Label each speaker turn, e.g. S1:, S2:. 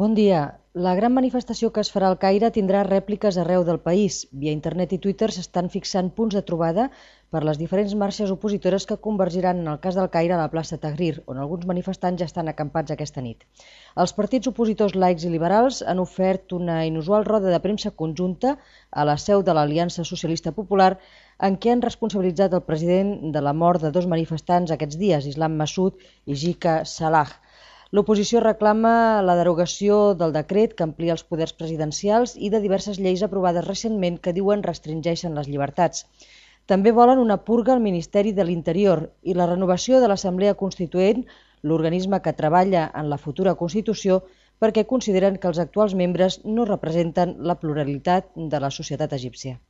S1: Bon dia. La gran manifestació que es farà al Caire tindrà rèpliques arreu del país. Via internet i Twitter s'estan fixant punts de trobada per les diferents marxes opositores que convergiran en el cas del Caire a la plaça Tahrir, on alguns manifestants ja estan acampats aquesta nit. Els partits opositors laics i liberals han ofert una inusual roda de premsa conjunta a la seu de l'Aliança Socialista Popular en què han responsabilitzat el president de la mort de dos manifestants aquests dies, Islam Massoud i Jika Salah. L'oposició reclama la derogació del decret que amplia els poders presidencials i de diverses lleis aprovades recentment que diuen restringeixen les llibertats. També volen una purga al Ministeri de l'Interior i la renovació de l'Assemblea Constituent, l'organisme que treballa en la futura Constitució, perquè consideren que els actuals membres no representen la pluralitat de la societat egípcia.